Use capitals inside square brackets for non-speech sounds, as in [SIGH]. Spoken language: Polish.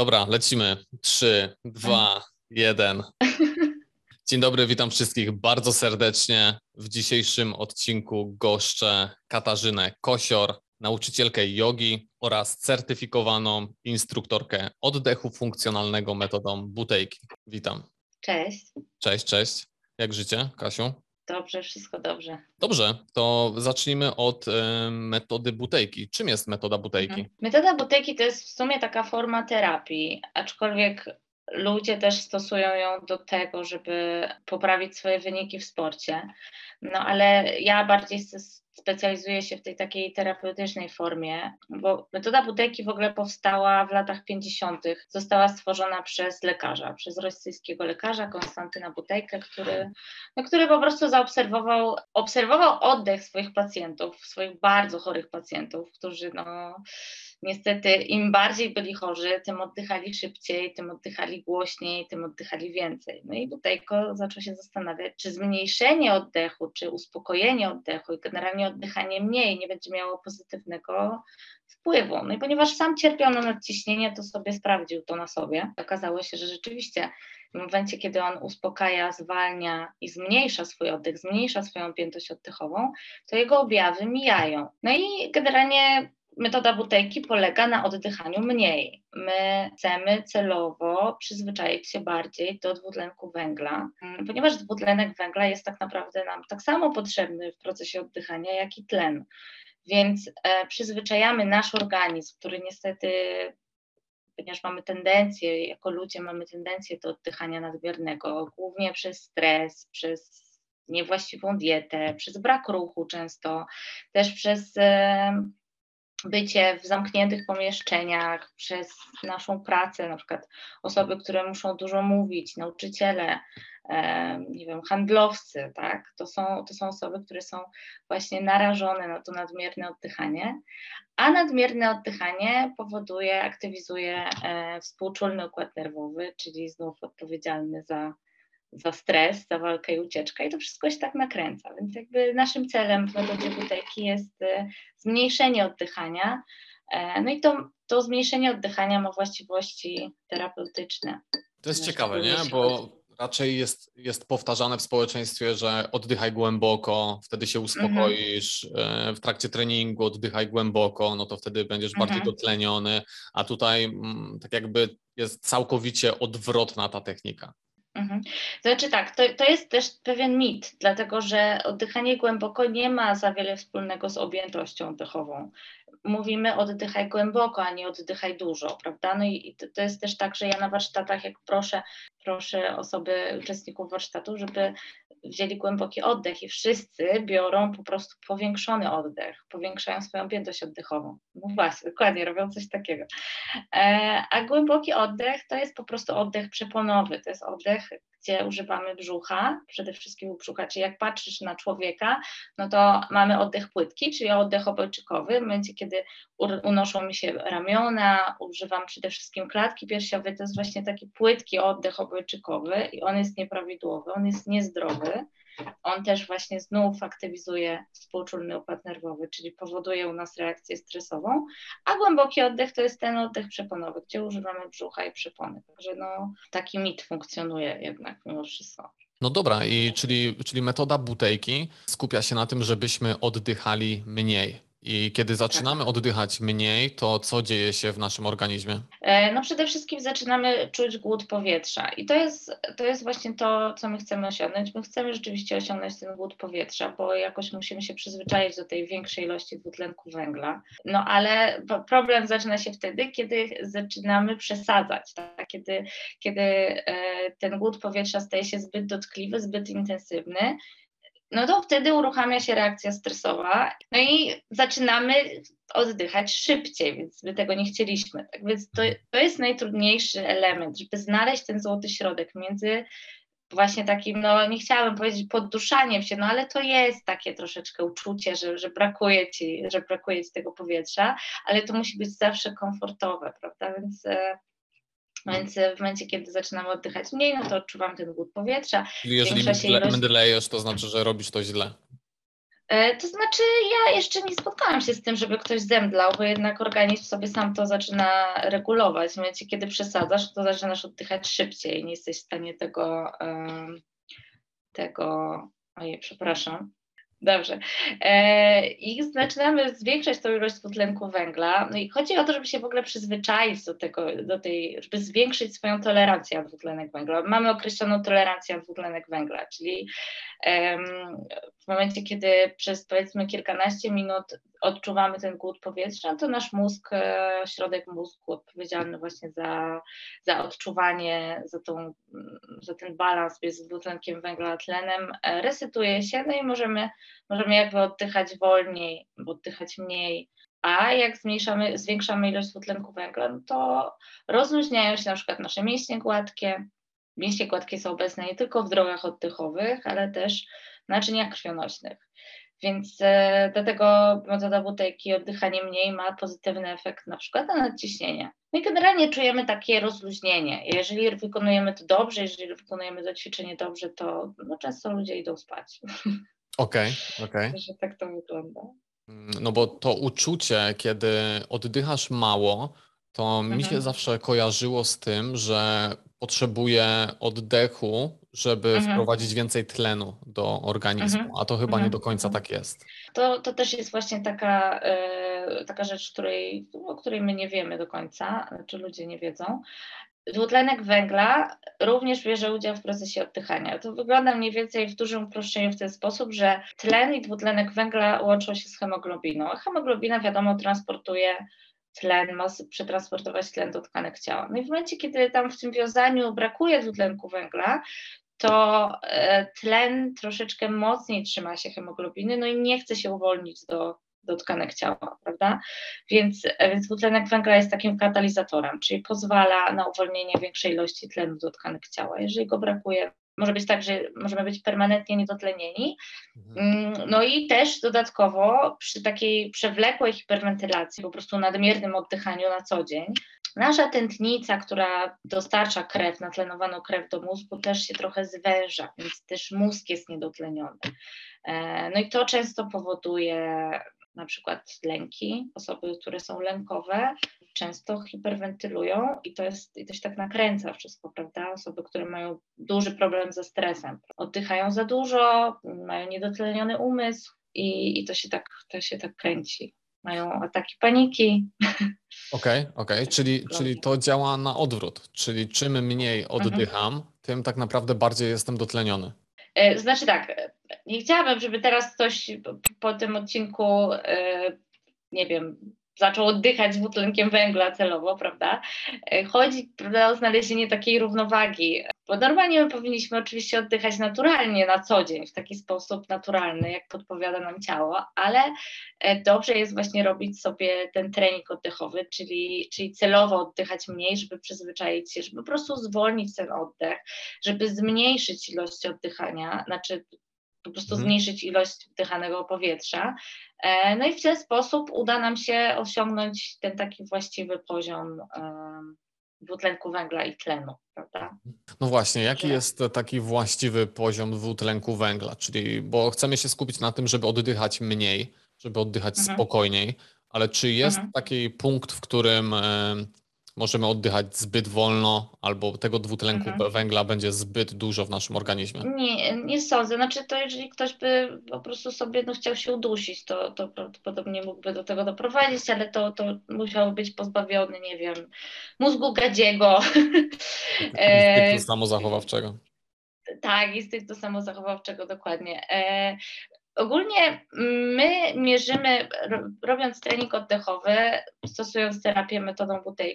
Dobra, lecimy. Trzy, dwa, jeden. [LAUGHS] Dzień dobry, witam wszystkich bardzo serdecznie. W dzisiejszym odcinku goszczę Katarzynę Kosior, nauczycielkę jogi oraz certyfikowaną instruktorkę oddechu funkcjonalnego metodą butejki. Witam. Cześć. Cześć, cześć. Jak życie, Kasiu? Dobrze, wszystko dobrze. Dobrze, to zacznijmy od y, metody butejki. Czym jest metoda butejki? Mhm. Metoda butejki to jest w sumie taka forma terapii, aczkolwiek ludzie też stosują ją do tego, żeby poprawić swoje wyniki w sporcie. No ale ja bardziej specjalizuję się w tej takiej terapeutycznej formie, bo metoda Budeki w ogóle powstała w latach 50. Została stworzona przez lekarza, przez rosyjskiego lekarza Konstantyna Butejkę, który, no, który po prostu zaobserwował obserwował oddech swoich pacjentów, swoich bardzo chorych pacjentów, którzy no niestety im bardziej byli chorzy, tym oddychali szybciej, tym oddychali głośniej, tym oddychali więcej. No i Butejko zaczął się zastanawiać, czy zmniejszenie oddechu, czy uspokojenie oddechu i generalnie oddychanie mniej nie będzie miało pozytywnego wpływu. No i ponieważ sam cierpiał na nadciśnienie, to sobie sprawdził to na sobie. Okazało się, że rzeczywiście w momencie, kiedy on uspokaja, zwalnia i zmniejsza swój oddech, zmniejsza swoją objętość oddechową, to jego objawy mijają. No i generalnie metoda butejki polega na oddychaniu mniej. My chcemy celowo przyzwyczaić się bardziej do dwutlenku węgla, mm, ponieważ dwutlenek węgla jest tak naprawdę nam tak samo potrzebny w procesie oddychania, jak i tlen. Więc e, przyzwyczajamy nasz organizm, który niestety, ponieważ mamy tendencję, jako ludzie mamy tendencję do oddychania nadmiernego, głównie przez stres, przez niewłaściwą dietę, przez brak ruchu często, też przez e, bycie w zamkniętych pomieszczeniach, przez naszą pracę, na przykład osoby, które muszą dużo mówić, nauczyciele, e, nie wiem, handlowcy, tak? To są, to są osoby, które są właśnie narażone na to nadmierne oddychanie, a nadmierne oddychanie powoduje, aktywizuje e, współczulny układ nerwowy, czyli znów odpowiedzialny za za stres, za walkę i ucieczkę i to wszystko się tak nakręca. Więc jakby naszym celem w metodzie butejki jest y, zmniejszenie oddychania. E, no i to, to zmniejszenie oddychania ma właściwości terapeutyczne. To jest ciekawe, nie? Bo raczej jest, jest powtarzane w społeczeństwie, że oddychaj głęboko, wtedy się uspokoisz, mhm. w trakcie treningu oddychaj głęboko, no to wtedy będziesz mhm. bardziej dotleniony, a tutaj mm, tak jakby jest całkowicie odwrotna ta technika. Mhm. Znaczy tak, to, to jest też pewien mit, dlatego że oddychanie głęboko nie ma za wiele wspólnego z objętością oddechową. Mówimy oddychaj głęboko, a nie oddychaj dużo, prawda? No i, i to, to jest też tak, że ja na warsztatach, jak proszę, proszę osoby, uczestników warsztatu, żeby wzięli głęboki oddech i wszyscy biorą po prostu powiększony oddech, powiększają swoją objętość oddechową. No właśnie, dokładnie, robią coś takiego. E, a głęboki oddech to jest po prostu oddech przeponowy, to jest oddech, gdzie używamy brzucha, przede wszystkim brzucha, czyli jak patrzysz na człowieka, no to mamy oddech płytki, czyli oddech obojczykowy, w momencie, kiedy unoszą mi się ramiona, używam przede wszystkim klatki piersiowej, to jest właśnie taki płytki oddech obojczykowy i on jest nieprawidłowy, on jest niezdrowy. On też właśnie znów aktywizuje współczulny układ nerwowy, czyli powoduje u nas reakcję stresową, a głęboki oddech to jest ten oddech przeponowy, gdzie używamy brzucha i przepony. Także no, taki mit funkcjonuje jednak mimo wszystko. No dobra, i czyli, czyli metoda butejki skupia się na tym, żebyśmy oddychali mniej. I kiedy zaczynamy tak. oddychać mniej, to co dzieje się w naszym organizmie? E, no przede wszystkim zaczynamy czuć głód powietrza i to jest, to jest właśnie to, co my chcemy osiągnąć. My chcemy rzeczywiście osiągnąć ten głód powietrza, bo jakoś musimy się przyzwyczaić do tej większej ilości dwutlenku węgla. No ale problem zaczyna się wtedy, kiedy zaczynamy przesadzać, tak? kiedy, kiedy e, ten głód powietrza staje się zbyt dotkliwy, zbyt intensywny no to wtedy uruchamia się reakcja stresowa, no i zaczynamy oddychać szybciej, więc my tego nie chcieliśmy. Tak więc to, to jest najtrudniejszy element, żeby znaleźć ten złoty środek między właśnie takim, no nie chciałabym powiedzieć podduszaniem się, no ale to jest takie troszeczkę uczucie, że, że brakuje ci, że brakuje ci tego powietrza, ale to musi być zawsze komfortowe, prawda, więc e, więc w momencie, kiedy zaczynamy oddychać mniej, no to odczuwam ten głód powietrza. Czyli jeżeli mdlejesz, to znaczy, że robisz to źle. E, to znaczy, ja jeszcze nie spotkałam się z tym, żeby ktoś zemdlał, bo jednak organizm sobie sam to zaczyna regulować. W momencie, kiedy przesadzasz, to zaczynasz oddychać szybciej, nie jesteś w stanie tego, tego, ojej, przepraszam, Dobrze. E, I zaczynamy zwiększać tą ilość dwutlenku węgla. No i chodzi o to, żeby się w ogóle przyzwyczaić do tego, do tej, żeby zwiększyć swoją tolerancję na dwutlenek węgla. Mamy określoną tolerancję na dwutlenek węgla, czyli momencie, kiedy przez powiedzmy kilkanaście minut odczuwamy ten głód powietrza, to nasz mózg, e, środek mózgu odpowiedzialny właśnie za, za odczuwanie, za, tą, za ten balans między dwutlenkiem węgla a tlenem, e, resetuje się, no i możemy, możemy jakby oddychać wolniej, oddychać mniej. A jak zmniejszamy, zwiększamy ilość dwutlenku węgla, no to rozluźniają się na przykład nasze mięśnie gładkie, Mięśnie gładkie są obecne nie tylko w drogach oddechowych, ale też naczyniach krwionośnych. Więc e, dlatego metoda butelki oddychanie mniej ma pozytywny efekt na przykład na nadciśnienie. No i generalnie czujemy takie rozluźnienie. Jeżeli wykonujemy to dobrze, jeżeli wykonujemy to ćwiczenie dobrze, to no, często ludzie idą spać. Okej, okay, okej. Okay. [LAUGHS] Że tak to wygląda. Mm, no bo to uczucie, kiedy oddychasz mało, to mhm. mi się mhm. zawsze kojarzyło z tym, że potrzebuje oddechu, żeby mhm. wprowadzić więcej tlenu do organizmu, mhm. a to chyba nie mhm. do końca mhm. tak jest. To, to też jest właśnie taka, y, taka rzecz, której, o której my nie wiemy do końca, czy ludzie nie wiedzą. Dwutlenek węgla również bierze udział w procesie oddychania. To wygląda mniej więcej w dużym uproszczeniu w ten sposób, że tlen i dwutlenek węgla łączą się z hemoglobiną. A hemoglobina, wiadomo, transportuje tlen, ma przetransportować tlen do tkanek ciała. No i w momencie, kiedy tam w tym wiązaniu brakuje dwutlenku węgla, to e, tlen troszeczkę mocniej trzyma się hemoglobiny, no i nie chce się uwolnić do, do tkanek ciała, prawda? Więc, e, więc dwutlenek węgla jest takim katalizatorem, czyli pozwala na uwolnienie większej ilości tlenu do tkanek ciała. Jeżeli go brakuje, może być tak, że możemy być permanentnie niedotlenieni. Mhm. Mm, no i też dodatkowo przy takiej przewlekłej hiperwentylacji, po prostu nadmiernym oddychaniu na co dzień, nasza tętnica, która dostarcza krew, natlenowaną krew do mózgu, też się trochę zwęża, więc też mózg jest niedotleniony. E, no i to często powoduje na przykład lęki, osoby, które są lękowe, często hiperwentylują i to, jest, i to się tak nakręca wszystko, prawda? Osoby, które mają duży problem ze stresem, oddychają za dużo, mają niedotleniony umysł i, i to, się tak, to się tak kręci. Mają ataki paniki. Okej, okay, okej, okay. czyli, czyli to działa na odwrót, czyli czym mniej mhm. oddycham, mhm. tym tak naprawdę bardziej jestem dotleniony. E, znaczy tak, nie chciałabym, żeby teraz ktoś po tym odcinku, e, nie wiem, zaczął oddychać dwutlenkiem węgla celowo, prawda? E, chodzi prawda, o znalezienie takiej równowagi, bo normalnie my powinniśmy oczywiście oddychać naturalnie na co dzień, w taki sposób naturalny, jak podpowiada nam ciało, ale e, dobrze jest właśnie robić sobie ten trening oddechowy, czyli, czyli celowo oddychać mniej, żeby przyzwyczaić się, żeby po prostu zwolnić ten oddech, żeby zmniejszyć ilość oddychania, znaczy po prostu mhm. zmniejszyć ilość wdychanego powietrza. E, no i w ten sposób uda nam się osiągnąć ten taki właściwy poziom dwutlenku węgla i tlenu, prawda? No właśnie, jaki jest taki właściwy poziom dwutlenku węgla? Czyli, bo chcemy się skupić na tym, żeby oddychać mniej, żeby oddychać mhm. spokojniej, ale czy jest mhm. taki punkt, w którym możemy oddychać zbyt wolno, albo tego dwutlenku mhm. węgla będzie zbyt dużo w naszym organizmie? Nie, nie sądzę. Znaczy to jeżeli ktoś by po prostu sobie no, chciał się udusić, to, to prawdopodobnie mógłby do tego doprowadzić, ale to, to musiał być pozbawiony, nie wiem, mózgu gadziego. [LAUGHS] Instynktu samozachowawczego. Tak, instynktu samozachowawczego, dokładnie. E, Ogólnie my mierzymy, robiąc trening oddechowy, stosując terapię metodą